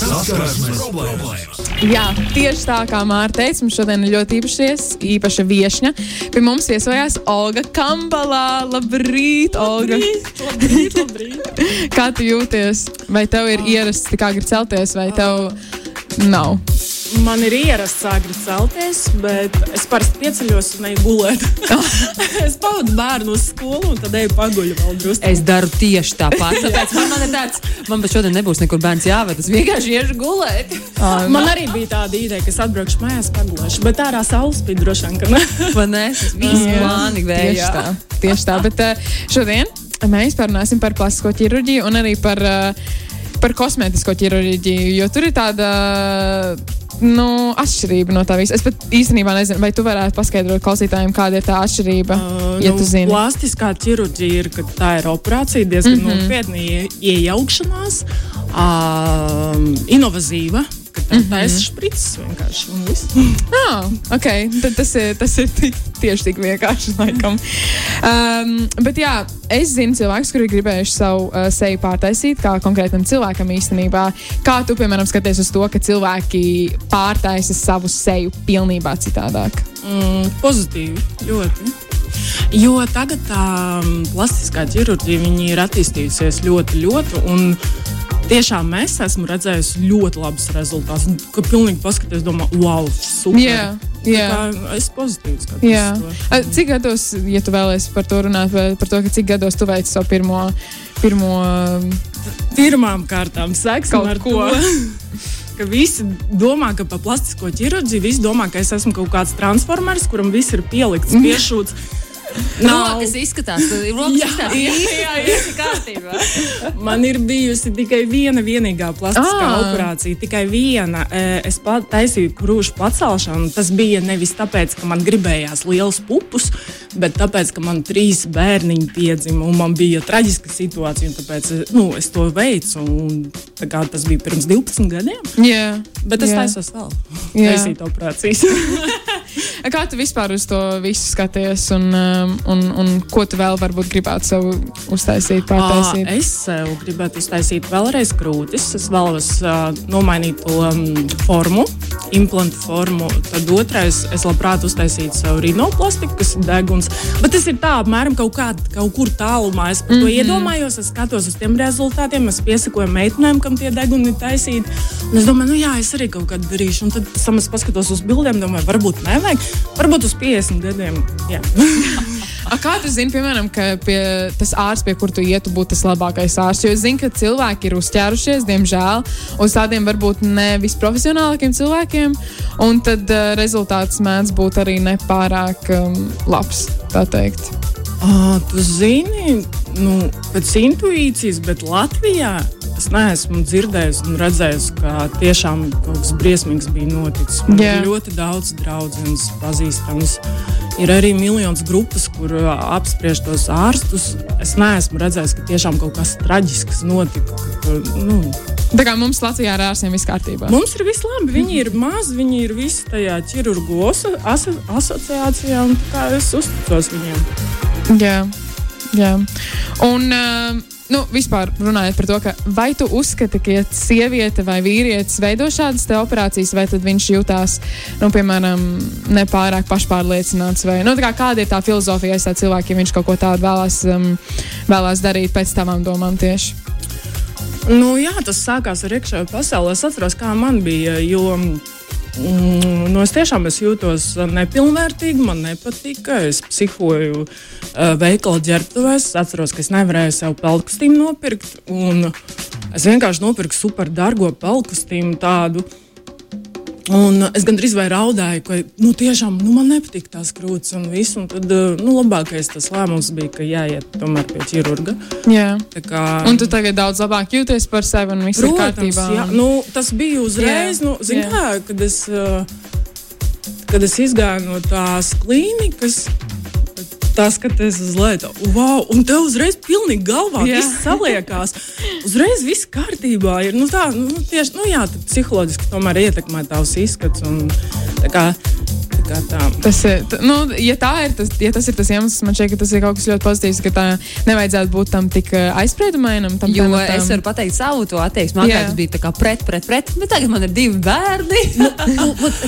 Saskarsmes problēmas. Jā, tieši tā kā Mārta teica, mums šodien ir ļoti īpašies, īpaša viesņa. Pie mums viesojās Olga Kambalā. Labrīt, Olga! Labrīt, labrīt. Kā tu jūties? Vai tev ir ierasts tā kā agri celties, vai tev nav? Man ir ierasts agri celties, bet es parasti pieceļos un eju gulēt. es pavadu bērnu uz skolu un tad eju paguļu vēl drusku. Es daru tieši tāpat. Tāpēc man, man ir tāds, man pat šodien nebūs nekur bērns jāved. Es vienkārši iešu gulēt. Man arī bija tāda ideja, ka es atbraukšu mājās, pagulēšu, bet ārā saules spīd droši vien, ka ne. Man ne, tas Jā. plāni Tieši vējā. tā, tieši tā. Bet uh, šodien mēs parunāsim par plastisko ķirurģiju un arī par, uh, par kosmētisko ķirurģiju, jo tur ir tāda. Nu, atšķirība no tā visa. Es pat īstenībā nezinu, vai tu varētu paskaidrot klausītājiem, kāda ir tā atšķirība. Uh, ja tu zini, Plastiskā ķirurģija ir, ka tā ir operācija, diezgan mm. -hmm. nopietna ie- iejaukšanās, um, inovatīva. Tā ir sprites vienkārši. un viss. Ah, okay. Tad tas ir, tas ir tik, tieši tik vienkārši. Laikam. Um, bet jā, es zinu cilvēkus, kuri gribējuši savu uh, seju pārtaisīt, kā konkrētam cilvēkam īstenībā. Kā tu, piemēram, skaties uz to, ka cilvēki pārtaisa savu seju pilnībā citādāk? Mm, pozitīvi, ļoti. Jo tagad tā plastiskā ķirurģija ir attīstījusies ļoti, ļoti. un Tiešām mēs esam redzējuši ļoti labus rezultātus. Kad pilnīgi paskaties, domā, wow, super. Jā, jā. Es pozitīvi skatos. Cik gados, ja tu vēlēsies par to runāt, par to, cik gados tu veici savu pirmo, pirmo um, Pirmām kārtām seksim Kaut ar ko. Ka visi domā, ka par plastisko ķirurģiju visi domā, ka es esmu kaut kāds transformers, kuram viss ir pielikts, piešūts. Rokas izskatās, rokas Jā, izskatās jā, īsti, īsti kārtībā. Man ir bijusi tikai viena vienīgā plastiskā Ah. operācija, tikai viena. E, Es pa- taisīju krūšu pacelšanu. Tas bija nevis tāpēc, ka man gribējās liels pupus, bet tāpēc, ka man trīs bērniņi piedzima un man bija traģiska situācija. un Tāpēc nu, es to veicu. un kā Tas bija pirms 12 gadiem. jā. Bet es Jā. taisos vēl. Jā. Taisīt operācijas. Kā tu vispār uz to visu skaties, un, um, un, un ko tu vēl varbūt gribētu sev uztaisīt, pārtaisīt? Ā, Es sev gribētu uztaisīt vēlreiz krūtis. Es vēlos uh, nomainīt to um, formu, implantu formu. Tad otrais, es labprāt uztaisītu sev rinoplastiku, kas ir deguns. Bet tas ir tā, apmēram kaut, kā, kaut kur tālumā. Es par to mm -hmm. iedomājos, es skatos uz tiem rezultātiem, es piesakoju meitenēm, kam tie deguni ir taisīti. Un es domāju, nu jā, es arī kaut kādu darīšu. Un tad es paskatos uz bildēm, domāju, varbūt nevajag. Varbūt uz 50 gadiem. A, kā tu zini, piemēram, ka pie, tas ārsts, pie kura tu ietu, būtu tas labākais ārsts? Jo es zinu, ka cilvēki ir uzķērušies, diemžēl, uz tādiem varbūt ne visprofesionālākiem cilvēkiem, un tad uh, rezultāts mēdz būt arī nepārāk um, labs. tā teikt. À, tu zini, nu, pēc intuīcijas, bet Latvijā es neesmu dzirdējis un redzējis, ka tiešām kaut kas briesmīgs bija noticis. Man Jā. ir ļoti daudz draugu pazīstams. Ir arī miljonus grupas, kur ā, apspriež tos ārstus. Es neesmu redzējis, ka tiešām kaut kas traģisks notika. Ka, nu, Tā kā mums Latvijā ar ārstiem viss kārtībā. mums ir viss labi. Viņi ir mazi, viņi ir visi tajā ķirurgu aso, aso, asociācijā, es uzticos viņiem. Jā, jā. Un, uh, nu, vispār runājot par to, ka vai tu uzskati, ka ja sieviete vai vīrietis veido šādas operācijas, vai tad viņš jutās, nu, piemēram, nepārāk pašpārliecināts, vai nu, kā, kāda ir tā filozofija aiz tā cilvēka, ja viņš kaut ko tādu vēlās, um, vēlās darīt pēc tavām domām tieši. Nu, jā, tas sākās ar iekšējo pasauli. Es atceros, kā man bija. Jo, mm, nu, es tiešām es jūtos nepilnvērtīgi, man nepatika. Es psihoju uh, veikala ģērbtuvēs. Es atceros, ka es nevarēju sev pelnkustīmu nopirkt. Es vienkārši nopirku super dārgo pelnkustīmu tādu. Un es gandrīz vai raudāju, ka nu, tiešām nu, man nepatīk tās krūtis un viss. Un tad uh, nu, labākais tas lēmums bija, ka jāiet tomēr pie ķirurga. Jā. Tā Kā, Un tu tagad daudz labāk jūties par sevi un viss ir Protams, kārtībā. jā, nu, tas bija uzreiz, Jā, nu, zin, jā. kā, kad, es, uh, kad es izgāju no tās klīnikas. Tā skaties uz lietu, wow, un te uzreiz pilnīgi galvā Jā. viss saliekās. Uzreiz viss kārtībā ir. Nu, tā, nu, tieši, nu, jā, psiholoģiski tomēr ietekmē tavs izskats. Un, tā kā, tā kārtām. Tas, ir, nu, ja, tā ir tas, ja tas ir tas iemesls, man šķiet, ka tas ir kaut kas ļoti pozitīvs, ka tā nevajadzētu būt tam tik uh, aizspriedumainam. Tam Jo tematam. es varu pateikt savu to attieksmi. Agrāk tas bija tā kā pret, pret, pret, bet tagad man ir divi bērni.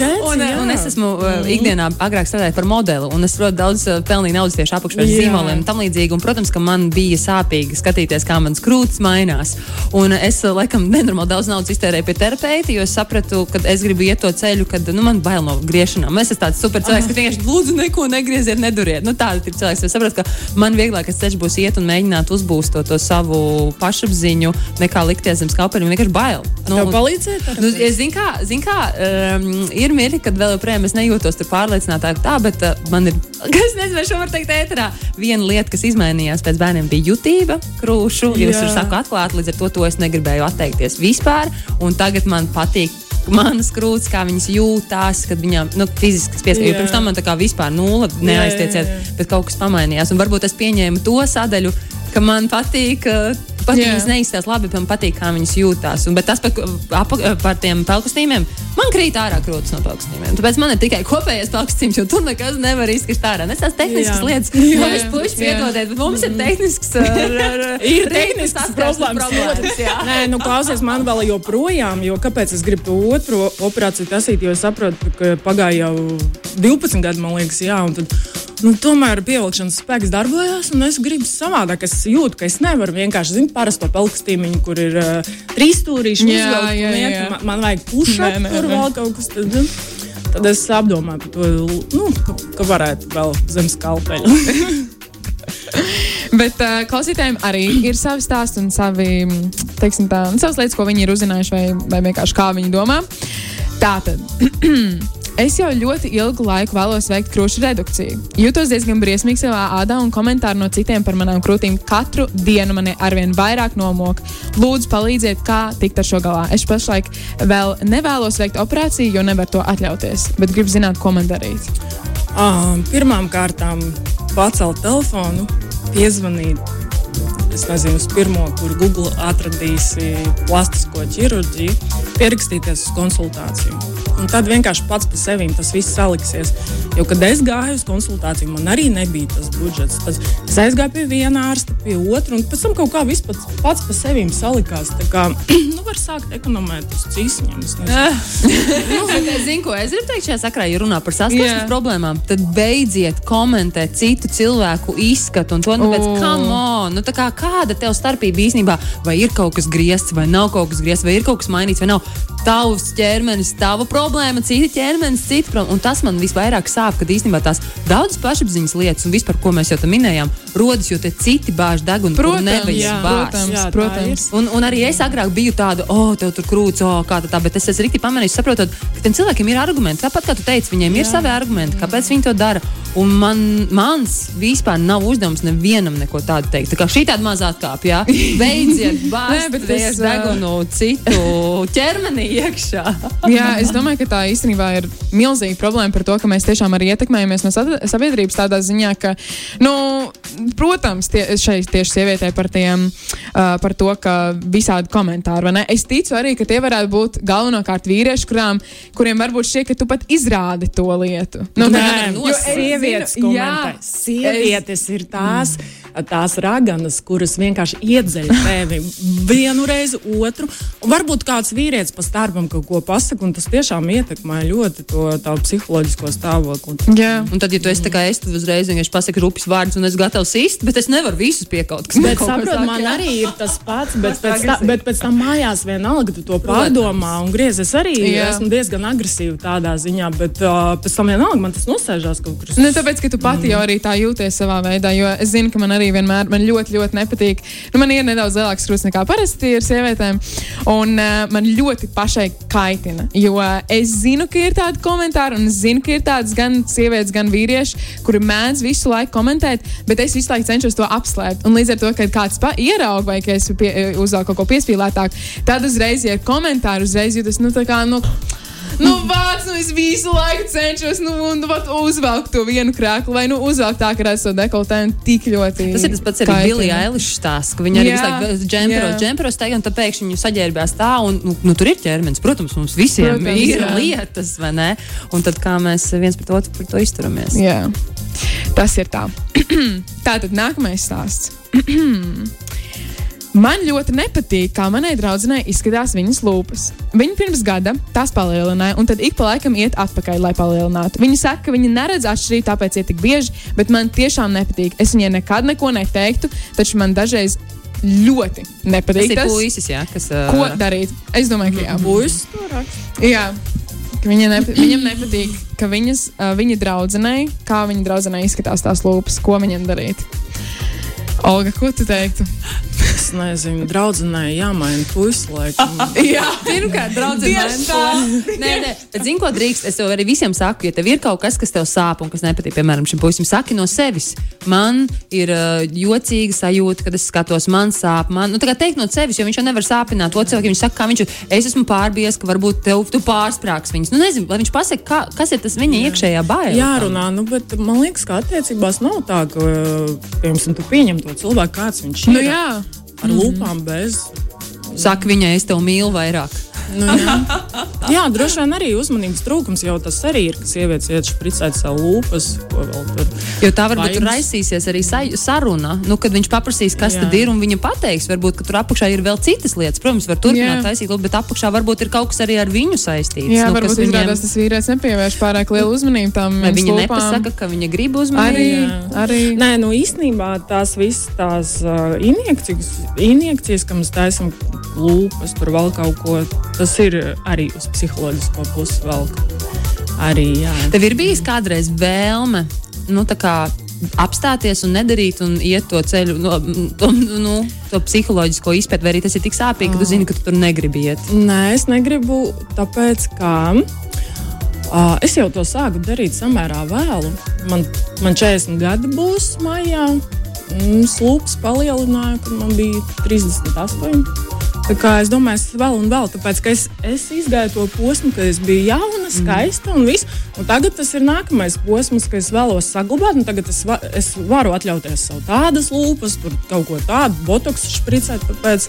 Redzi, Un, jā. un es esmu uh, ikdienā agrāk strādājis par modeli, un es ļoti daudz uh, pelnīju naudas tieši apakšpēc Jā. zīmoliem un tam līdzīgi. Un, protams, ka man bija sāpīgi skatīties, kā mans krūtis mainās. Un es, laikam, nenormāli daudz naudas iztērēju pie terapeita, jo es sapratu, ka es gribu iet to ceļu, kad nu, man bail no griešanām. Es esmu tāds super cilvēks, ka vienkārši lūdzu neko negrieziet, neduriet. Nu, tāds ir cilvēks. Es saprotu, ka man vieglākais ceļš būs iet un mēģināt uzbūvēt to, to savu pašapziņu, nekā likties zem skaupeļa. Man vienkārši bail. Tev palīdzēt? Nu, es zinu, kā, zin kā um, ir mirkli, kad vēl joprojām es nejūtos pārliecinātāk, tā, bet uh, man ir, es nezinu, šo var teikt ēterā, viena lieta, kas izmainījās pēc bērniem, bija jutība, krūšu. Jā. tur saku atklāti, līdz ar to, to es negribēju atteikties vispār. Un tagad man patīk. Manas krūtis, kā viņas jūtas, kad viņām nu, fiziski pieskarās. Jā. Pirms tam man tā kā vispār nulle jā. bet kaut kas pamainījās. Un varbūt es pieņēmu to sadaļu, ka man patīk. uh, Pat Jā. viņas neizskatās labi, man patīk, kā viņas jūtas. Bet tas par, apa, par tiem pelkustīmiem, man krīt ārā krūtis no pelkustīmiem. Tāpēc man ir tikai kopējais pelkustīms, jo tur nekas nevar izkrist ārā. Es tās tehniskas Jā. lietas, puiši, puiši Jā. piedodiet, bet mums ir tehnisks. Ar, ar, Ir ritmu tehniskas saskarsmes problēmas. jā. Nē, nu, klausies, man vēl joprojām, jo kāpēc es gribu to otro operāciju tasīt, jo es saprotu, ka pagāja jau 12 gadi, man liekas, jā, un tad, nu, tomēr pievilkšanas spēks darbojās, un es gribu savādāk. Es jūtu, ka es nevaru vienkārši, zinu, parasto pelkstīmiņu, kur ir uh, trīs stūrīši, Jā, uzvilkt un jā, jā. Man, man vajag nē, tur vēl kaut kas. Tad, nu, tad es apdomāju par to, nu, ka, varētu vēl zem skalpeļa. Bet uh, klausītājiem arī ir savi stāsti un savi, teiksim, tā, savas lietas, ko viņi ir uzzinājuši, vai, vai vienkārši kā viņi domā. Tātad. Es jau ļoti ilgu laiku vēlos veikt krūšu redukciju. Jūtos diezgan briesmīgi savā ādā, un komentāri no citiem par manām krūtīm katru dienu mani arvien vairāk nomok. Lūdzu, palīdziet, kā tikt ar šo galā. Es pašlaik vēl nevēlos veikt operāciju, jo nevaru to atļauties, bet gribu zināt, ko man darīt. Uh, Pirmām kārtām pacelt telefonu, piezvanīt. Es nezinu, uz pirmo, kur Google atradīsi plastisko ķirurģiju, pierakstīties uz konsultāciju. Un tad vienkārši pats par sevi tas viss saliksies. Jo, kad es gāju uz konsultāciju, man arī nebija tas budžets. Tad es aizgāju pie viena ārsta, pie otra, un pēc tam kaut kā viss pats, pats par sevi salikās. Tā kā nu, var sākt ekonomēt uz cīsņiem. es nezinu. Nu, zinu, ko es gribu teikt šajā sakrā. Ja runā par saskarsmes problēmām, tad beidziet komentēt citu cilvēku izskatu. Un to nu, pēc O. come on, nu, tā kā, kāda tev starpība īstenībā? Vai ir kaut kas griezts, vai nav kaut kas griezts, vai ir kaut kas mainīts, vai nav. Tavs ķermenis, tava problēma, cita ķermenis, cita problēma. Un tas man visvairāk sāp, kad īstenībā tās daudzas pašapziņas lietas, un vispār, ko mēs jau tam minējām, rodas, jo tie citi bāž degunu, Protams, nevajag jā, bāzt. protams, Jā, protams. Un, un arī es agrāk biju tāda, oh, tev tur krūts, oh, kā tā, tā, bet es esmu rīktīgi pamanījis, saprotot, ka tiem cilvēkiem ir argumenti. Tāpat kā tu teici, viņiem ir savi argumenti, kāpēc viņi to dara. Un man, mans vispār nav uzdevums nevienam neko tādu teikt. Tā kā šī tāda mazā atkāpja, jā. beidziet Nē, bet bāzt es, degunu citu ķermenī iekšā. Jā, es domāju, ka tā īstenībā ir milzīga problēma par to, ka mēs tiešām arī ietekmējamies no sabiedrības tādā ziņā, ka, nu, protams, tie, šeit tieši sievietē par, tiem, uh, par to, ka visādi komentāri, vai ne? Es ticu arī, ka tie varētu būt galvenokārt vīrieši, kurām, kuriem varbūt šķiet, ka tu pat izrādi to lietu. Nu, Nē, es sievietes jā, Sievietes ir tās, tās raganas, kuras vienkārši iedzeļ tevi vienu reizi, otru. Varbūt kāds vīrietis pa starpam kaut ko pasaka, un tas tiešām ietekmē ļoti to tādu psiholoģisko stāvokli. Jā. Un tad, ja tu esi tā kā es, tad uzreiz vienkārši pasaki rupjas vārdus, un es gatavs sist, bet es nevaru visus piekaut. kas man Bet saprot, saka, man jā. arī ir tas pats, bet tā pēc, ta, agresīvi. bet pēc tam mājās vienalga tu to pārdomā un griez. Es arī Jā. esmu diezgan agresīva tādā ziņā, bet uh, pēc tam vienalga man tas nosēžās kaut kur. Ne, tāpēc, ka tu pati jau arī tā jūties savā veidā, jo es zinu, ka man arī vienmēr man ļoti, ļoti nepatīk. Nu, man ir nedaudz lielāks krūtis nekā parasti ir sievietēm, un uh, man ļoti pašai kaitina. Jo es zinu, ka ir tādi komentāri, un es zinu, ka ir tādas gan sievietes, gan vīrieši, kuri mēdz visu laiku komentēt, bet es visu laiku cenšos to apslēpt. Un līdz ar to, kad kāds ieraug vai ka es pie, uzvelku kaut ko piespīlētāku, tad uzreiz, ja ir komentāri, uzreiz jūtas, nu, tā kā, nu, nu, vārds, nu, es visu laiku cenšos, nu, un, nu, vat, uzvelkt to vienu krēklu, vai, nu, uzvelkt tā, ka redz to dekoltēnu tik ļoti. Tas ir tas pats arī Bilija Eilišs stāsts, ka viņa arī visu laiku džemperos, džemperos tagad, un tad pēkšņi viņu saģērbjās tā, un, nu, nu, tur ir ķermenis. Protams, mums visiem Protams, ir jā. lietas, vai ne? Un tad kā mēs viens pret otru par to izturamies. Jā, tas ir tā. tā tad nākamais stāsts. Man ļoti nepatīk, kā manai draudzenei izskatās viņas lūpas. Viņa pirms gada tās palielināja, un tad ik pa laikam iet atpakaļ, lai palielinātu. Viņa saka, ka viņa neredz atšķirību, tāpēc iet tik bieži, bet man tiešām nepatīk. Es viņai nekad neko neteiktu, taču man dažreiz ļoti nepatīk. Tas ir puisis, jā, kas. Uh... Ko darīt? Es domāju, ka jā. Puisis. Jā. Viņa nepa, viņam nepatīk, ka viņas, uh, viņa draudzenei, kā viņa draudzenei izskatās tās lūpas, ko viņam darīt. Olga, ko tu teiktu? Es nezinu, draudzenei jāmaina puisis laikam. Jā, pirmkārt, draudzenei tā. Nē, nē, bet zini, ko drīkst? Es tev arī visiem saku, ja tev ir kaut kas, kas tev sāp un kas nepatīk, piemēram, šim puisim, saki no sevis. Man ir uh, jocīga sajūta, kad es skatos, man sāp. Man, nu, tā kā teikt no sevis, jo viņš jau nevar sāpināt to cilvēku. Viņš saka, kā viņš ir. Es esmu pārbies, ka varbūt tev, tu pārsprāgs viņus. Nu, nezinu, lai viņš pasaka, kā, kas ir tas viņa Jā. iekšējā baila. Jārunā, nu, bet man liekas, ka attiecībās nav tā, ka, piemēram, tu pieņem to cilvēku, kāds viņš nu ir. Nu, jā ar mm lūpām bez. Saka viņai, es tev mīlu vairāk. Nu, jā. jā, droši vien arī uzmanības trūkums jau tas arī ir, ka sievietes iet špricēt savu lūpas. Jo tā varbūt tur raisīsies arī saruna, nu, kad viņš paprasīs, kas jā. tad ir, un viņa pateiks, varbūt, ka tur apakšā ir vēl citas lietas. Protams, var turpināt jā. taisīt bet apakšā varbūt ir kaut kas arī ar viņu saistīts. Jā, nu, varbūt viņiem... izrādās tas vīrietis nepievērš pārāk lielu uzmanību tam. Vai viņa lūpām. nepasaka, ka viņa grib uzmanību? Arī, jā. arī. Nē, nu īstenībā tās visas tās uh, injekcijas, injekcijas, kam mēs taisam lūpas, tur vēl kaut ko tas ir arī uz psiholoģisko pusi vēl. Arī, jā. Tev ir bijis kādreiz vēlme nu, kā, apstāties un nedarīt un iet to ceļu, no, to, nu, to psiholoģisko izpēti, vai arī tas ir tik sāpīgi, ka tu zini, ka tu tur negribi iet? Nē, es negribu, tāpēc ka. Uh, es jau to sāku darīt samērā vēlu. Man, man 40 gadi būs maijā. Mm, slūpes palielināju, kad man bija 38. Tā kā es domāju, es vēl un vēl, tāpēc ka es, es izgāju to posmu, kad es biju jauna, mhm. skaista un viss. Un tagad tas ir nākamais posms, ka es vēlos saglabāt, tagad es, va, es varu atļauties sev tādas lūpas, kaut ko tādu, botoks špricēt. Tāpēc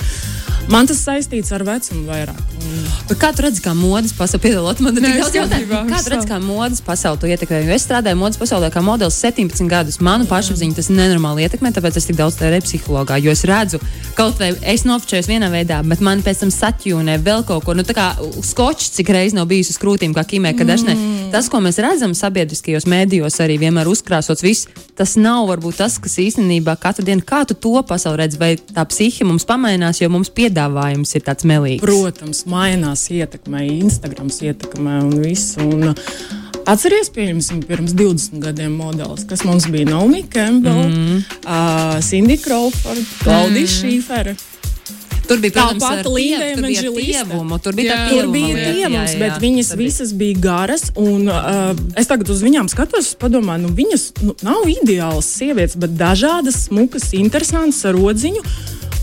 man tas saistīts ar vecumu vairāk. Un... Kā tu redzi, kā modes pasaulē, piedalot man tik daudz jautājumu? Kā tu redzi, kā modes pasaulē to ietekmē? Jo es strādāju modes pasaulē kā modelis 17 gadus. Manu pašapziņu tas nenormāli ietekmē, tāpēc es tik daudz tērēju psihologā, jo es redzu, kaut vai es nofočējos vienā veidā, bet man pēc tam satjūnē vēl kaut ko. Nu, tā kā skočs, cik reizes nav bijis uz krūtīm, kā Kimē, kad dažne. Mm. Tas, ko mēs redzam sabiedriskajos mēdījos, arī vienmēr uzkrāsots, viss, tas nav varbūt tas, kas īstenībā katru dienu, kā tu to pasauli redz, vai tā psihe mums pamainās, jo mums piedāvājums ir tāds melīgs. Protams, mainās, ietekmē, Instagrams ietekmē un viss. Un, Atcerieties, pieņemsim, pirms 20 gadiem modelis, kas mums bija Naomi Campbell, mm. uh, Cindy Crawford, Klaudija mm. Šīfere. Tur bija tāpat līnija, tur bija tā tur bija tievums, bet viņas visas bija garas. Un, uh, es tagad uz viņām skatos, padomāju, nu, viņas nu, nav ideālas sievietes, bet dažādas, smukas, interesantas ar odziņu.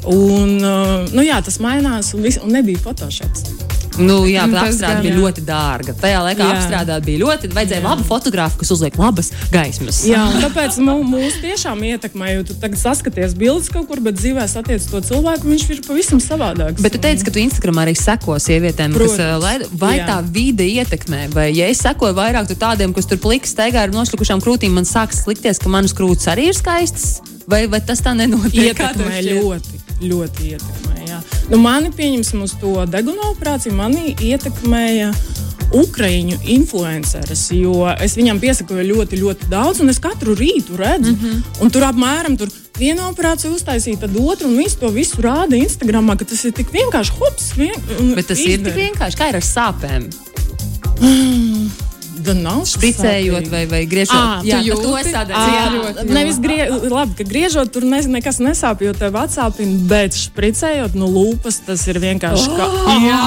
Un, uh, nu, jā, tas mainās, un, vis, un nebija Photoshops. Nu, jā, tā apstrāde bija ļoti dārga. Tajā laikā apstrādāt bija ļoti. Vajadzēja jā. labu fotografu, kas uzliek labas gaismas. Jā, tāpēc mūs tiešām ietekmē. Tu tagad saskaties bildes kaut kur, bet dzīvē satiec to cilvēku, viņš ir pavisam savādāks. Bet tu teici, ka tu Instagram arī seko sievietēm, Protams, kas laid, vai jā. tā vide ietekmē, vai ja es sekoju vairāk tādiem, kas tur pliks steigā ar noslikušām krūtīm, man sāks likties, ka manas krūtis arī ir skaistas. Vai, vai tas tā nenotiek? Ietekmē ļoti, ļoti ietekmē. Jā. Nu, mani pieņemsim uz to deguna operāciju, mani ietekmēja. Ukrāņu influenceris, jo es viņam piesakoju ļoti, ļoti daudz, un es katru rītu redzu, mm -hmm. tur apmēram tur viena operācija uztaisīja, tad otru, un visu to visu rāda Instagram, ka tas ir tik vienkārši hops. Vien, Bet tas izdara. ir tik vienkārši, kā ir ar sāpēm. gan nav spricējot vai, vai griežot. À, jā, jūti, to veidā nevis grie, labi, ka griežot tur ne, nekas nesāp, jo tev atsāpina, bet spricējot no lūpas tas ir vienkārši. Oh! Kā, jā,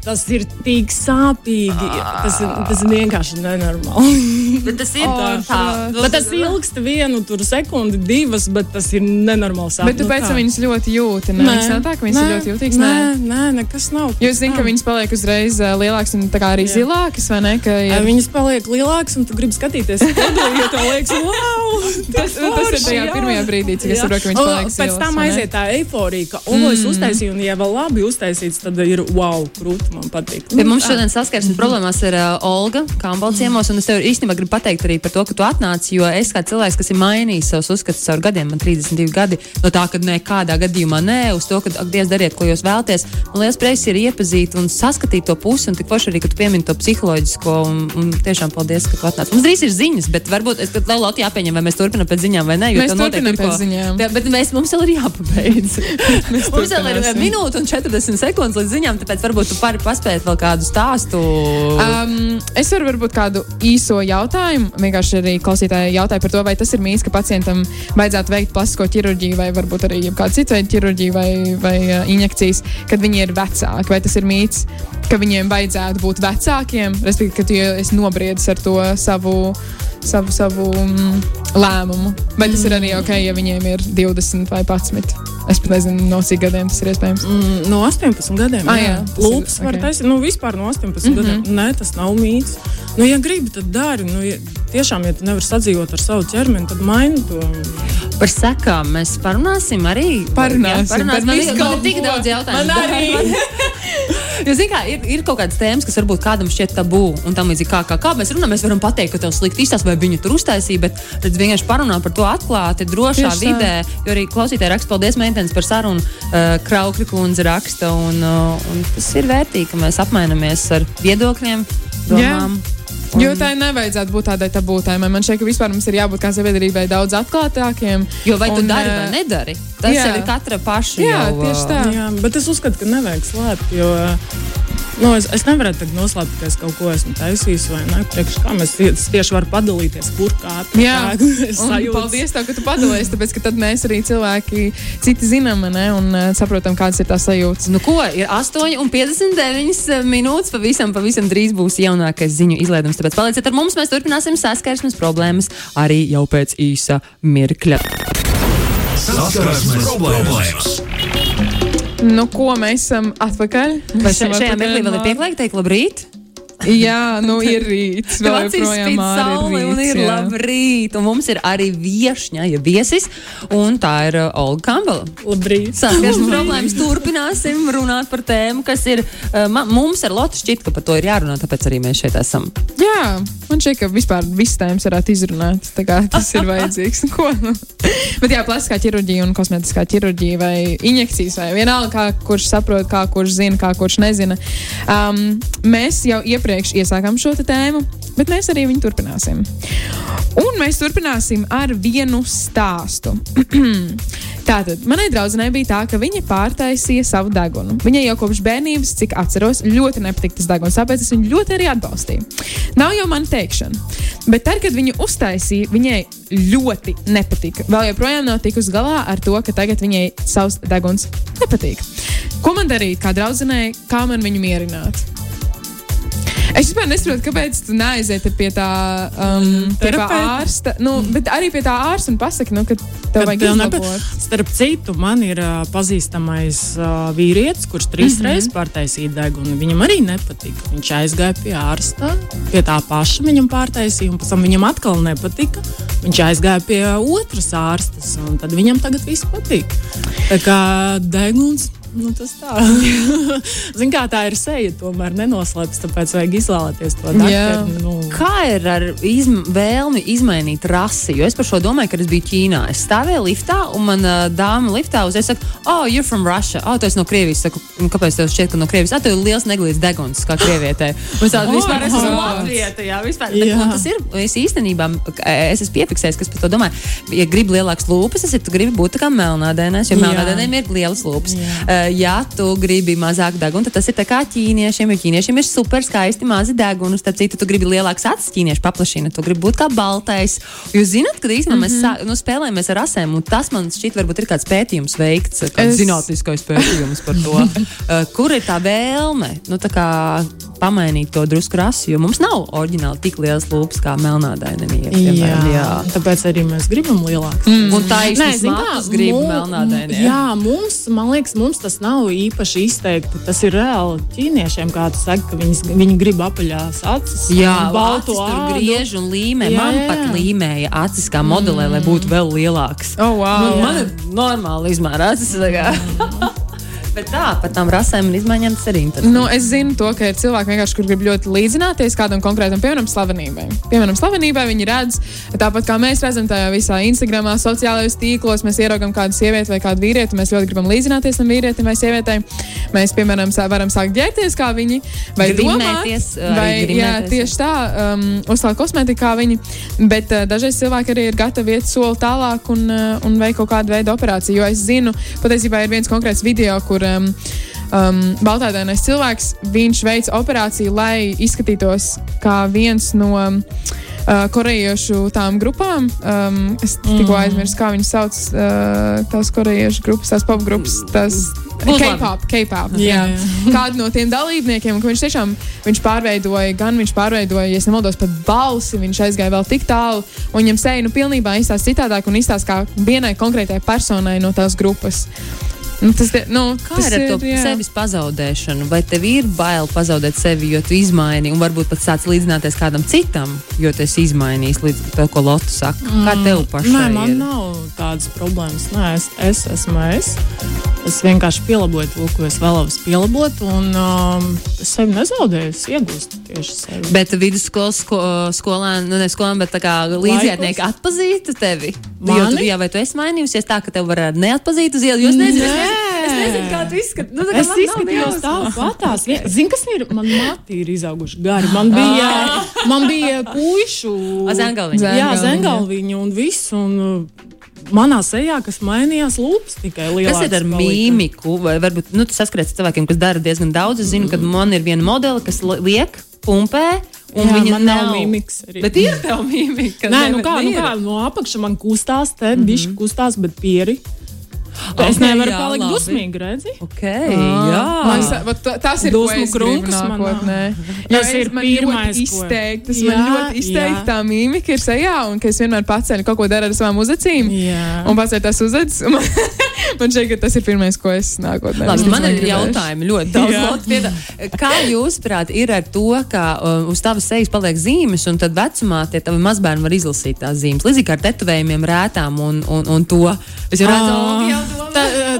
Tas ir tik sāpīgi. Tas ir, tas ir vienkārši nenormāli. Bet tas ir O, tā, tā. Bet tas ilgst vienu tur sekundi, divas, bet tas ir nenormāli sāpīgi. Bet tu pēc tam viņas ļoti jūti. Nē, tas nav tā, ka viņas ir ļoti jūtīgas. Nē, Nē. nē, nekas nav. Jo es zinu, ka viņas paliek uzreiz uh, lielākas un tā kā arī Jā. zilākas, vai ne? Ka ir, Viņas paliek lielākas, un tu gribi skatīties to, jo tev liekas, wow! tas, nu, tas ir tajā jā. pirmajā brīdī, cik es saprotu, ka viņas O, paliek Pēc zilas, tam aiziet tā eifórija, ka, o, es uztaisīju, un, ja vēl labi uztaisīts, tad ir wow, krūti man patīk. Pie mums šodien saskarsmes problēmās ir uh, Olga Kambalciemos, un es tev īstenībā gribu pateikt arī par to, ka tu atnāci, jo es kā cilvēks, kas ir mainījis savus uzskatus caur gadiem, man 32 gadi, no tā, ka nekādā gadījumā nē, uz to, ka, ak, Dievs, dariet, ko jūs vēlaties. Man liels prieks ir iepazīt un saskatīt to pusi, un tik forši arī, ka tu piemini to psiholoģisko, un, un tiešām paldies, ka tu atnāci. Mums drīz ir ziņas, bet varbūt es tev lauti jāpieņem, vai mēs turpinām pēc ziņām vai nē, jo Mēs turpinam ir ko- pēc ziņām. Jā, bet mēs, mums vēl ir jāpabeidz. mums vēl ir minūte un 40 sekundes līdz ziņām, tāpēc varbūt tu vari paspēt vēl kādu stāstu. Um, es varu varbūt kādu īso jautājumu. Vienkārši arī klausītāji jautāja par to, vai tas ir mīts, ka pacientam vajadzētu veikt plastisko ķirurģiju vai varbūt arī kādu citu veidu ķirurģiju vai, vai injekcijas, kad viņi ir vecāki. Vai tas ir mīts, ka viņiem vajadzētu būt vecākiem, respektīvi, ka tu esi nobriedis ar to savu. Savu, savu mm, lēmumu. Vai tas ir arī ok, ja viņiem ir 20 vai 11? Es pat nezinu, no cik gadiem tas ir iespējams. Mm, No 18 gadiem. Ah, jā, jā, tas ir- Lūpas var taisīt. Nu, vispār no 18 mm -hmm. gadiem. Nē, tas nav mīts. Nu, ja gribi, tad dari. Nu, ja, tiešām, ja tu nevari sadzīvot ar savu ķermeni, tad maini to. Par sekām mēs parunāsim arī. Parunāsim, Jā, parunāsim. par Man, man kaut ir tik daudz jautājumu. Man arī. Jo, zin, kā, ir, ir kaut kādas tēmas, kas varbūt kādam šķiet tabū. Un tam līdzīgi, kā, kā, kā mēs runājam, mēs varam pateikt, ka tev slikti izstāsta, vai viņu tur uztaisīja. Bet tad vienkārši parunā par to atklāti, drošā Tieši vidē. Jo arī klausītāji raksta, paldies, meitenes, par sarunu. Uh, Kraukļa kundze raksta. Un, uh, un tas ir vērtīgi, ka mēs apmainamies ar viedokļiem, domām. Un- Jo tai nevajadzētu būt tādai tabūtājai. Man šķiet, ka vispār mums ir jābūt kā sabiedrībai daudz atklātākiem. Jo vai tu Un, dari eh, vai nedari? Tas jā. jau ir katra paša. Jā, jau, tieši tā. Jā, bet es uzskatu, ka nevajag slēpt. Jo, Nu, es, es nevaru tagad noslēpt, ka es kaut ko esmu taisījis, vai ne? Priekš kā mēs tieši varu padalīties, kur kā un sajūtu. paldies, tev, ka tu padalies, tāpēc ka tad mēs arī cilvēki citi zinām ne, un uh, saprotam, kādas ir tās sajūtas. Nu, ko ir 8,59 minūtes. Pavisam, pavisam drīz būs jaunākais ziņu izlaidums. Tāpēc palieciet ar mums. Mēs turpināsim saskarsmes problēmas arī jau pēc īsa mirkļa. Saskarsmes problēmas. Nu, ko mēs esam atpakaļ? Še, šajā mirklī vēl ir pieklājīgi teikt labrīt? Jā, nu ir rīts. Vēl joprojām spīd ārā saule un ir labrīt. Un mums ir arī viešņa, ja viesis. Un tā ir uh, Olga Kambala. Labrīt! Saskarsmes problēmas turpināsim runāt par tēmu, kas ir uh, mums ar Lotu šķiet, ka par to ir jārunā, tāpēc arī mēs šeit esam. Jā, man šķiet, ka vispār visas tēmas varētu izrunāt. tā kā Tas ir vajadzīgs. Ko, nu? Bet jā, plastiskā ķirurģija un kosmētiskā ķirurģija vai injekcijas, vai vienalga, kā, kurš saprot, kā kurš zina, kā kurš nezina. Um, mēs jau iepriekš iesākām šo tēmu, bet mēs arī viņu turpināsim. Un mēs turpināsim ar vienu stāstu. Tātad, manai draudzenei bija tā, ka viņa pārtaisīja savu degunu. Viņai jau kopš bērnības, cik atceros, ļoti nepatika tas deguns, tāpēc es viņu ļoti arī atbalstīju. Nav jau man teikšana, bet tad, kad viņu uztaisīja, viņai ļoti nepatika. Vēl joprojām nav tikusi galā ar to, ka tagad viņai savs deguns nepatīk. Ko man darīt, kā draudzenei, kā man viņu mierināt? Es vispār nesaprotu, kāpēc tu neaiziet pie tā, um, pie ārsta. Nu, bet arī pie tā ārsta un pasaki, nu, ka tev vajag izlabot. Starp citu, man ir uh, pazīstamais uh, vīrietis, kurš trīs mm. -hmm. reizes pārtaisīja degunu. Viņam arī nepatika. Viņš aizgāja pie ārsta, pie tā paša viņam pārtaisīja, un pēc tam viņam atkal nepatika. Viņš aizgāja pie otras ārstes, un tad viņam tagad viss patīk. Tā kā deguns. Nu, tas tā. Zin, kā tā ir seja, tomēr nenoslēpts, tāpēc vajag izvēlēties to dakteru. Nu, Kā ir ar izm vēlmi izmainīt rasi? Jo es par šo domāju, kad es biju Ķīnā. Es stāvēju liftā, un man uh, dāma liftā uzreiz saka, oh, you're from Russia. Oh, tu esi no Krievijas. Saku, "Un kāpēc tev šķiet, ka no Krievijas? Ah, tev ir liels neglīts deguns, kā krievietē. Un es tādu vispār esmu. Latvieta, jā, vispār. Jā. Bet, un tas ir, es īstenībā, es esmu piefiksējis, kas par to domāju. Ja gribi lielākas lūpas, tu gribi būt tā kā melnādēnēs, jo Jā. melnādēniem ir lielas lūpas. Jā. Ja tu gribi mazāk deguna, tad tas ir kā ķīniešiem, jo ķīniešiem ir super skaisti mazi deguni. Starp citu, tu gribi lielāks acis, ķīnieši paplašina, tu gribi būt kā baltais. Jūs zināt, ka īstenībā mm -hmm. mēs Mhm. nu, spēlējamies ar asēm, un tas man šķiet, varbūt ir kāds pētījums veikts, kāds Es- zinātniskais pētījums par to, uh, kur ir tā vēlme. Nu, tā kā, Pamainīt to drusku rasu, jo mums nav oriģināli tik liels lūpas kā melnādainiem. Jā, jā, tāpēc arī mēs gribam lielāku. Mm. Un tā īstenībā zini kā, matus grib mu- melnādainie. Jā, mums, man liekas, mums tas nav īpaši izteikti. Tas ir reāli ķīniešiem, kā tu saki, ka viņas, viņi grib apaļās acis. Jā, un baltu acis griež un līmē. Jā, Man jā. pat līmēja acis kā modelē, lai būtu vēl lielāks. Oh, wow. Man, man ir normāli izmēra acis. Bet tā, par tām rasēm un izmaiņām tas arī interesanti. Nu, es zinu, to, ka ir cilvēki, kur grib ļoti līdzināties kādam konkrētam, piemēram, slavenībai. Piemēram, slavenībai viņi redz, tāpat kā mēs redzam tajā visā Instagram, sociālajos tīklos, mēs ieraugam kādu sievieti vai kādu vīrieti, mēs ļoti gribam līdzināties tam vīrietim vai sievietei. Mēs, piemēram, sā- varam sākt ģērbties kā viņi, vai domāt, Grimēties, arī vai jā, tieši tā, um, uzsākt kosmētiku kā viņi. Bet uh, dažreiz cilvēki arī ir gatavi iet soli tālāk un, uh, un veikt kaut kādu veidu operāciju. Jo es zinu, patiesībā ir viens konkrēts video, kur um, um, baltādainais cilvēks, viņš veic operāciju, lai izskatītos kā viens no um, uh, korejiešu tām grupām. Um, es tikko Mm. aizmirsu, kā viņas sauc, uh, tās korejiešu grupas, tās pop grupas. Labi. K-pop, K-pop. Jā. Jā. Kādu no tiem dalībniekiem, ka viņš tiešām viņš pārveidoja, gan viņš pārveidoja, ja nemaldos, pat balsi, viņš aizgāja vēl tik tālu, un viņam seja nu pilnībā izstāsta citādāk un izstāsta kā vienai konkrētai personai no tās grupas. Nu, tas, nu, Kā tas ir ar to jā. sevis pazaudēšanu? Vai tev ir bail pazaudēt sevi, jo tu izmaini, un varbūt pat sāc līdzināties kādam citam, jo tu esi izmainījis līdz to, ko Lotte saka? Kā tev pašai? Nē, man ir? nav tādas problēmas. Nē, es, es esmu es. Es vienkārši pielaboju to, ko es vēlos pielabot, un um, es sevi nezaudēju. Es iegūstu tieši sevi. Bet vidusskolas sko, skolēni, nu ne skolēni, bet tā kā līdzjūtnieki atpazītu tevi. Jā, vai tu esi mainījusies tā, ka tev varētu neatpazīt uz ielas? Jo es nezinu, es nezinu, es nezinu kā tu izskaties. Nu, Es izskatījos nejausma. tāpatās. Zini, kas ir? Man mati ir izauguši gari. Man bija, man bija puišu. A, zengalviņi. Jā, zengalviņi un viss. Un, uh, Manā sejā, kas mainījās, lūpas tikai lielākas. Kas ir ar palika. mīmiku? Vai varbūt nu, tu saskaries ar cilvēkiem, kas dara diezgan daudz. Es zinu, ka man ir viena modele, kas li- liek, pumpē, un Jā, viņa nav arī. Bet ir tev mīmika. Nē, nu kā, nu ir. kā no apakšas man kustās, te mm -hmm. bišķi kustās, bet pieri. Es Ok, nevaru jā, palikt labi. dusmīgi, redzi? Ok, jā. Man sa- vat ta- Tas ir Dusmu es man nākotnē. Tas es- ir man pirmais, ļoti izteikti, tas Jā, man ļoti izteikti jā. tā mīmika ir sejā, un ka es vienmēr paceļu kaut ko daru ar savām uzacīm. Jā. Un paceļu tās uzacis. Man, man šķiet, ka tas ir pirmais, ko es nākotnē. Labi, man ir jautājumi ļoti daudz. Jā. Kā jūs, prāt, ir ar to, ka uh, uz tavas sejas paliek zīmes, un tad vecumā tie tavi mazbērni var izlasīt tās zīmes? Līdzīgi kā ar tetovējumiem, rētām un, un, un to. Es jau redzu, Ā,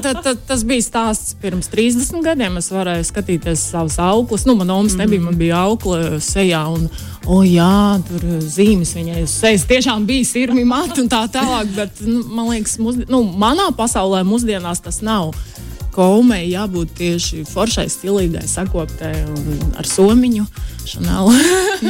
ta, ta, tas bija stāsts pirms 30 gadiem. Es varēju skatīties savus auklas. Nu, man omas nebija, man bija aukla sejā. Un, o, jā, tur zīmes viņai uz sejas tiešām bija sirmi mati un tā tālāk. Bet, nu, man liekas, mūsdien, nu, manā pasaulē mūsdienās tas nav. Kaumei jābūt tieši foršai, stilīgai, sakoptai un ar somiņu. Chanel.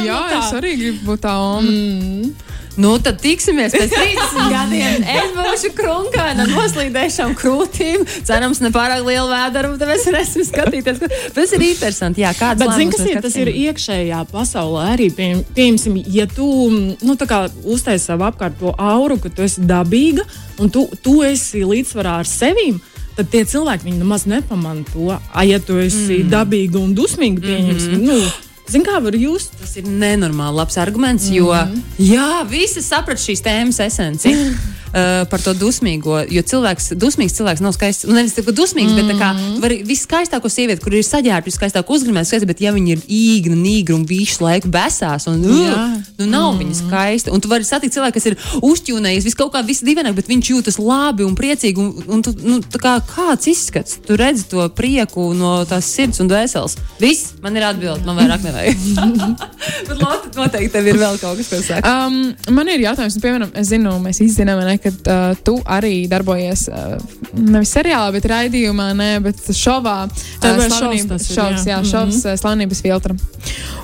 Jā, es arī gribu būt tā. Mm. Nu, tad tiksimies pēc 30 gadiem. Es būšu krunkaina ar noslīdējušām krūtīm. Cerams, ne pārāk liela vēdera, tad mēs varēsim skatīties. Tas ir interesanti. Jā, kāds Bet, zini, kas ir? Tas ir iekšējā pasaulē arī. Pie, piemēram, ja tu nu, uztaisīji savu apkārt to auru, ka tu esi dabīga un tu, tu esi līdzsvarā ar sevi. Tad tie cilvēki nemaz nepamanā to. A, ja tu esi mm. dabīga un dusmīga, pieņemsim, mm -hmm. nu, zini, kā var just. Tas ir nenormāli labs arguments, jo Mhm. jā, visi saprot šīs tēmas esenci. Uh, par to dusmīgo. Jo cilvēks, dusmīgs cilvēks nav skaists. Nu, nevis tikai dusmīgs, mm bet kā Mhm. var viskaistāko sievieti, kur ir saģērbta, viskaistāko uzgrimēta skaista, bet ja viņa ir īgna, nīgra un visu laiku besās, un uh, nu, nav mm viņa skaista. Un tu vari satikt cilvēku, kas ir uzķūnējies, vis kaut kā viss divaināk, bet viņš jūtas labi un priecīgi. Un, un tu, nu, kā kāds izskats, tu redzi to prieku no tās sirds un dvēseles. Viss, man ir atbilde, man vairāk nevajag. bet Lotte, noteikti tev ir vēl kaut kas, ko saka. Um, man ir jautājums, nu, piemēram, es zinu, mēs izzinām, ne, ka uh, tu arī darbojies uh, nevis seriālā, bet raidījumā, ne, bet šovā. TV uh, šovs tas ir, šovs, jā, jā. šovs Mhm. uh, slavības filtra.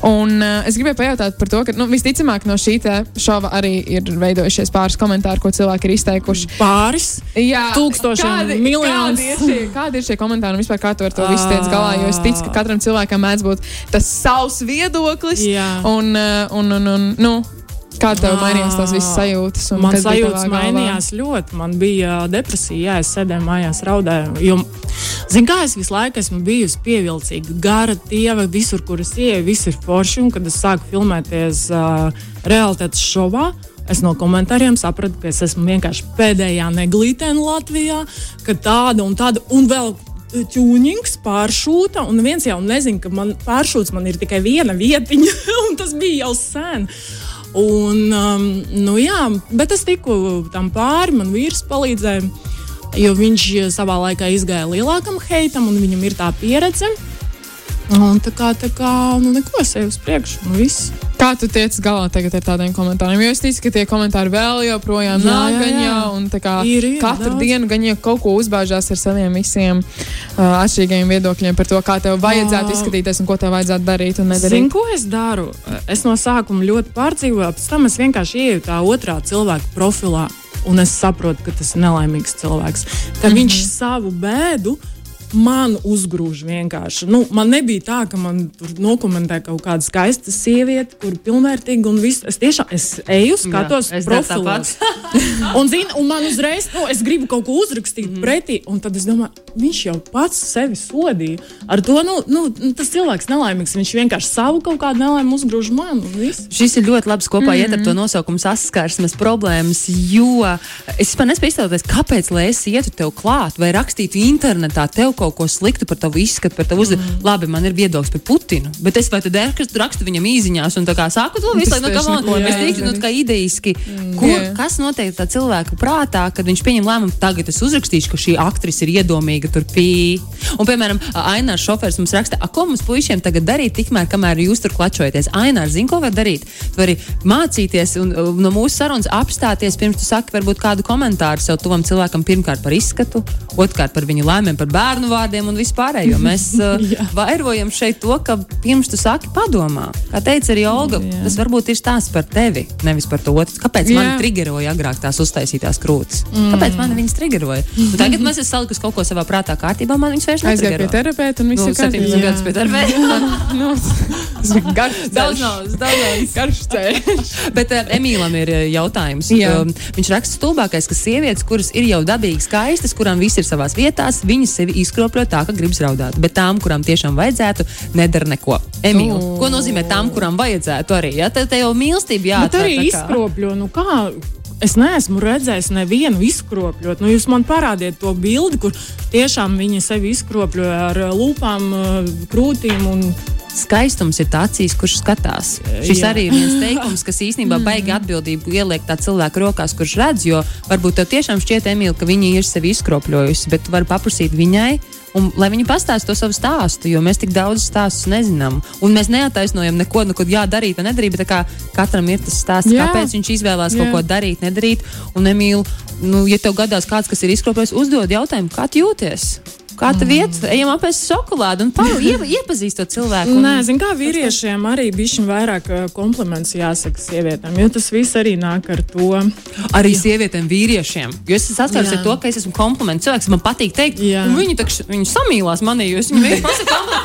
Un uh, es gribēju pajautāt par to, ka nu, visticamāk no šī šova arī ir veidojušies pāris komentāri, ko cilvēki ir izteikuši. Pāris. Jā, Tūkstošiem, miljonus. Kādi ir, šie, kādi ir šie komentāri un vispār kā tu ar to visu tiec galā? Jo es ticu, ka katram cilvēkam mēdz būt tas savs viedoklis. Jā. Un, un, un, un, nu, kā tev mainījās tās visas sajūtas? Man sajūtas mainījās ļoti. Man bija depresija, jā, es sēdēju mājās, raudāju. Jo, zin, kā es visu laiku esmu bijusi pievilcīga, gara tieva, visur, kur es ieeju, viss ir forši. Un, kad es sāku filmēties uh, realitātes šovā, es no komentāriem sapratu, ka es esmu vienkārši pēdējā neglītēna Latvijā, ka tāda un tāda un vēl. Tūnings pāršūta, un viens jau nezina, ka man pāršūts man ir tikai viena vietiņa, un tas bija jau sen. Un, um, nu, jā, bet es tiku tam pāri, man vīrs palīdzēja, jo viņš savā laikā izgāja lielākam heitam, un viņam ir tā pieredze. Un tā kā, tā kā nu, neko sev uz priekšu, nu viss. Kā tu tiec galā tagad ar tādiem komentāriem? Jo es ticu, ka tie komentāri vēl joprojām Jā, nāk, gan jau, un tā kā Ir, ir katru daudz. dienu gan jau kaut ko uzbāžās ar saviem visiem uh, atšķirīgiem viedokļiem par to, kā tev vajadzētu Ā. izskatīties un ko tev vajadzētu darīt un nedarīt. ko es daru? Es no sākuma ļoti pārdzīvoju, pēc tam es vienkārši ieju tā otrā cilvēka profilā. Un es saprotu, ka tas ir nelaimīgs cilvēks. Ka mm -hmm. viņš savu bēdu man uzgrūž vienkārši. Nu, man nebija tā, ka man tur nokomentē kaut kāda skaista sieviete, kur pilnvērtīga un viss. Es tiešām es eju, skatos daru profilos. un, zin, un man uzreiz, nu, es gribu kaut ko uzrakstīt mm. pretī, un tad es domāju, viņš jau pats sevi sodīja. Ar to nu, nu, tas cilvēks nelaimīgs. Viņš vienkārši savu kaut kādu nelaimi uzgrūž man. Šis ir ļoti labs kopā mm -hmm. iet ar to nosaukumu saskarsmes problēmas, jo es vispār nespēju iztēloties, kāpēc lai es ietu tev klāt vai rakstītu internetā tev kaut ko sliktu par tavu izskatu, par tavu uzvedību. Mm. Labi, man ir viedoklis par Putinu, bet es vai tad rakstu, rakstu viņam īsiņās un tā kā saku to visu laiku, nu, on, neko es teiktu, nu, kā ideiski, kur, Jā. kas notiek tā cilvēka prātā, kad viņš pieņem lēmumu, tagad es uzrakstīšu, ka šī aktrise ir iedomīga tur pī. Un, piemēram, Ainārs šofērs mums raksta, "A, ko mums puišiem tagad darīt, tikmēr, kamēr jūs tur klačojaties. Ainārs, zini, ko var darīt? Tu vari mācīties un uh, no mūsu sarunas apstāties, pirms tu saki varbūt kādu komentāru sev tuvam cilvēkam, pirmkārt par izskatu, otrkārt par viņu lēmumiem, par bērnu vārdiem un vispārējo. Mēs uh, vairojam šeit to, ka pirms tu saki padomā. Kā teica arī Olga, Jā. tas varbūt ir stāsts par tevi, nevis par to otru. Kāpēc Jā. man triggeroja agrāk tās uztaisītās krūtis? Mm. Kāpēc man viņas triggeroja? Un tagad mēs esam salikusi kaut ko savā prātā kārtībā, man viņas vairs Aiziet pie netrigero. terapeita un viss Nu, ir kārtībā. 17 gadus pie terapēta. Nu, garš Daudz naudas, daudz. Garš ceļš. Bet uh, Emīlam ir uh, jautājums. Jā. Um, viņš raksta stulbākais, ka sievietes, kuras ir jau dabīgi skaistas, kurām viss ir savās vietās, viņas sevi izkropļo tā, ka gribas raudāt. Bet tām, kurām tiešām vajadzētu, nedara neko. Emīl, O. ko nozīmē tām, kurām vajadzētu arī? Ja? Te, te jau mīlestība arī tā kā. izkropļo. Nu kā? Es neesmu redzējis nevienu izkropļot. Nu, jūs man parādiet to bildi, kur tiešām viņi sevi izkropļo ar lūpām, krūtīm. Un... Skaistums ir tāds kurš skatās. Šis Jā. arī ir viens teikums, kas īstenībā baigi atbildību ieliek tā cilvēka rokās, kurš redz, jo varbūt tev tiešām šķiet, Emīl, ka viņa ir sevi izkropļojusi, bet tu vari paprasīt viņai. Un, lai viņi pastāstītu savu stāstu, jo mēs tik daudz stāstus nezinām. Un mēs neataisnojam neko, nu, kad jādarīt vai nedarīt. Bet tā kā katram ir tas stāsts, Jā. kāpēc viņš izvēlējās kaut Jā. ko darīt, nedarīt. Un, Emīl, nu, ja tev gadās kāds, kas ir izkropļojis, uzdod jautājumu, kā jūties? Kā tev iet? Ejam apēst šokolādi un paru, ie, iepazīst to cilvēku. Un, Nē, zinu, kā vīriešiem arī bija vairāk kompliments jāsaka sievietēm, jo tas viss arī nāk ar to. Arī sievietēm, vīriešiem. Jo es saskaros Jā. ar to, ka es esmu kompliments cilvēks, man patīk teikt, Jā. un viņi, takš, viņi samīlās manī. jo Es viņiem vienkārši pasaku, komplimentu.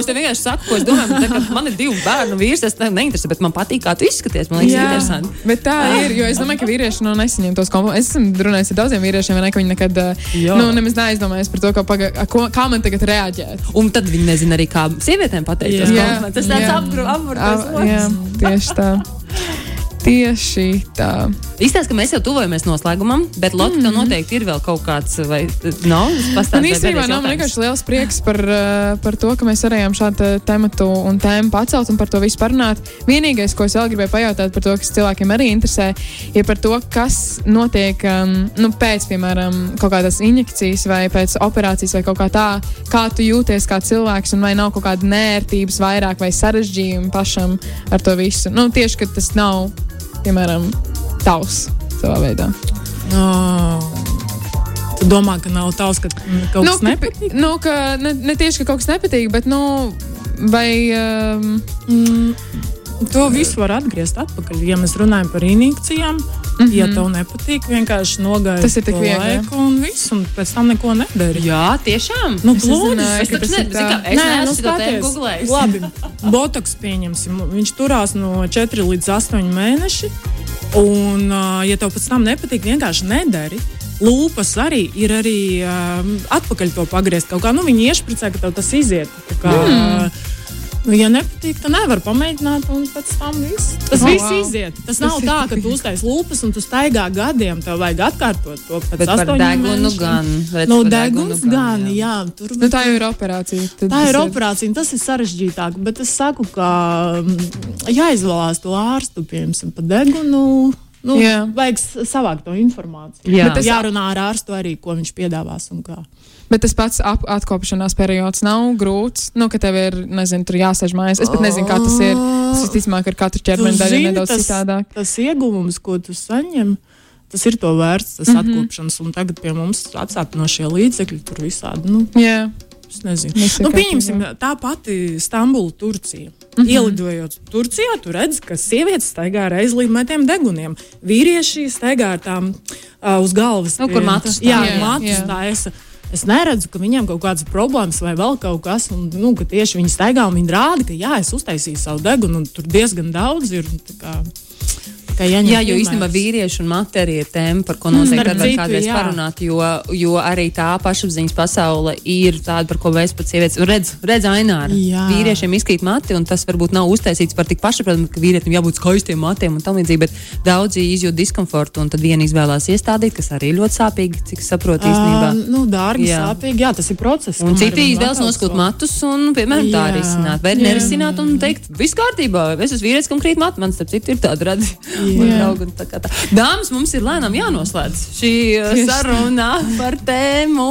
Es tev vienkārši saku, ko es domāju. tā kā Man ir divi bērnu vīrs, tas tev neinteresē, bet man patīk, kā tu izskaties. Man liekas, interesanti. bet tā ir. Jo es domāju, ka vīrieši nu, nesaņem tos komplimentus. Es esmu runājis ar daudziem vīriešiem, ne, ka viņi nekad uh, Jā. nu, nemaz neaizdomājas par to, ka, paga, ko, kā man tagad reaģēt. Un tad viņi nezina arī, kā sievietēm pateikt. Jā. Tas tāds Jā. apgrūts. A, jā, tieši tā. Tieši tā. Izstāsta, ka mēs jau tuvojamies noslēgumam, bet Lotte, mm -hmm. noteikti ir vēl kaut kāds, vai nav? Man īstenībā nav vienkārši liels prieks par, uh, par to, ka mēs varējām šādu tematu un tēmu pacelt un par to visu parunāt. Vienīgais, ko es vēl gribēju pajautāt par to, kas cilvēkiem arī interesē, ir par to, kas notiek um, nu, pēc, piemēram, kaut kādas injekcijas vai pēc operācijas vai kaut kā tā, kā tu jūties kā cilvēks un vai nav kaut kāda nērtības vairāk vai sarežģījumi pašam ar to visu. Nu, tieši, ka tas nav, piemēram, tavs savā veidā. Oh. Tu domā, ka nav tavs, ka kaut Nu, kas nepatīk? Nu, ka ne, ne tieši ka kaut kas nepatīk, bet, nu, vai. Um, Mm, to visu var atgriezt atpakaļ. Ja mēs runājam par injekcijām, mm -hmm. ja tev nepatīk, vienkārši nogaidi Tas ir tik viegli, laiku un viss, un pēc tam neko nedari. Jā, tiešām. Nu, nezināju, Es taču nezinu, kā es šo tēmu skaties. googlējis. Labi, botoks pieņemsim. Viņš turās no 4 līdz 8 mēneši. Un, ja tev pēc tam nepatīk, vienkārši nedari. Lūpas arī ir arī um, atpakaļ to pagriezt. Kaut kā nu, viņi iešpricē, ka tas iziet. Kā, mm. Nu, ja nepatīk, tad nevar pamēģināt, un pēc tam viss. Tas Oh, viss wow. iziet. Tas nav Tas ir tā, ka tu uztaisīji lūpas un tu staigā gadiem. Tev vajag atkārtot to pēc Bet par astoņiem degunu mēnešiem. gan. Nu, par deguns degunu gan, jā. Tur nu, tā jau ir operācija. Tad Tā tas ir operācija, un tas ir sarežģītāk. Bet es saku, ka mm, jāizvēlās to ārstu, piemēram, pa degunu. Nu, Jā. vajag savākt to informāciju. Jā. Bet tas jārunā ar ārstu arī, ko viņš piedāvās. un kā. Bet tas pats ap, atkopšanās periods nav grūts. Nu, ka tev ir, nezinu, tur jāsēž mājās. Es pat nezinu, kā tas ir. Tas visticamāk ar katru ķermeni daļu nedaudz tas- citādāk. Tas ieguvums, ko tu saņem, tas ir to vērts, tas mm -hmm. atkopšanas. Un tagad pie mums atsākt no šie līdzekļi tur visādi. Nu, Jā, Es nezinu. Ir Nu, pieņemsim, tā pati Stambula, Turcija. Mm -hmm. Ielidojot Turcijā, tu redz, ka sievietes staigā ar aizlīmētiem deguniem. Vīrieši staigā ar tām uh, uz galvas. Nu, kur matus Jā, taisa. matus Jā. taisa. Es neredzu, ka viņiem kaut kādas problēmas vai vēl kaut kas. Un, nu, ka tieši viņi staigā un viņi rāda, ka jā, es uztaisīju savu degunu, un tur diezgan daudz ir. un tā tā kā jāņem Jā, jo īstenībā vīriešu un mati arī ir tēma, par ko noteikti starp var kādreiz jā. parunāt, jo, jo arī tā pašapziņas pasaule ir tāda, par ko mēs pat sievietes redz, redz ainā. Jā. Vīriešiem izkrīt mati, un tas varbūt nav uztaisīts par tik pašsaprotamu, ka vīrietim jābūt skaistiem matiem un tam līdzīgi, bet daudzi izjūt diskomfortu, un tad viena izvēlās iestādīt, kas arī ļoti sāpīgi, cik saprotu īstenībā. Uh, nu, dārgi, Jā. sāpīgi. Jā, tas ir process. Un citi izvēlas noskūt matus un, piemēram, tā Jā. arī izsināt. Vai nerisināt un teikt, viss kārtībā, es esmu vīrietis, kam krīt mati, man starp citu ir tāda redzi. Jā. draugi. Dāmas, mums ir lēnām jānoslēdz šī uh, Tieši saruna par tēmu.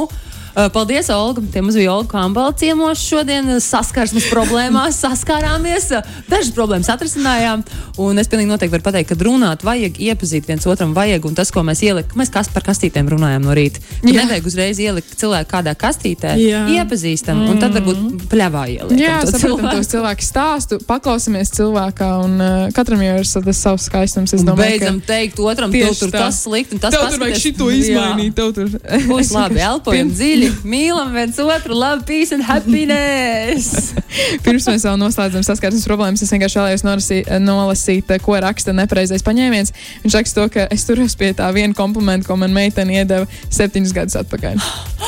Uh, Paldies, Olga. Tie mums bija Olga Kambala ciemos šodien. Saskarsmes problēmās saskārāmies. Dažas problēmas atrisinājām. Un es pilnīgi noteikti varu pateikt, ka runāt vajag, iepazīt viens otram vajag. Un tas, ko mēs ielikām, mēs kas par kastītēm runājam no rīta. Ka. Nevajag uzreiz ielikt cilvēku kādā kastītē. Jā. Iepazīstam, un tad varbūt pļāvā ieliekam. Jā saprotam tos cilvēku stāstu, paklausāmies cilvēkā, un uh, katram jau ir tas savs skaistums. Domāju, beidzam teikt otram, tev tur tas slikti, un tas tev tur vajag šito izmainīt. Būs labi, elpojam dziļi, mīlam viens otru, labi, peace and happiness. Pirms mēs vēl noslēdzam saskarsmes problēmas, es vienkārši vēlējos nolasīt, nolasīt ko raksta nepareizais paņēmiens. Viņš raksta to, ka es turos pie tā viena komplimenta, ko man meitene iedeva septiņus gadus atpakaļ.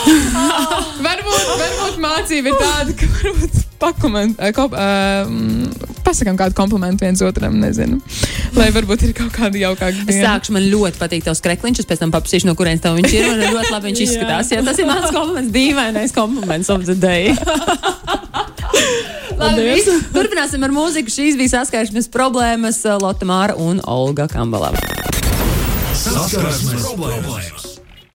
varbūt, varbūt mācība ir tāda, ka varbūt kop, uh, pasakām kādu komplimentu viens otram, nezinu. Lai varbūt ir kaut kāda jaukāka Es sākšu, man ļoti patīk tavs krekliņš, es pēc tam paprasīšu, no kurienes tev viņš ir. Man ļoti labi viņš izskatās. Jā, tas ir mans kompliments, dīvainais kompliments of the day. Labi. Turpināsim ar mūziku. Šīs bija saskarsmes problēmas Lotte Māra un Olga Kambalava. Saskarsmes problēmas.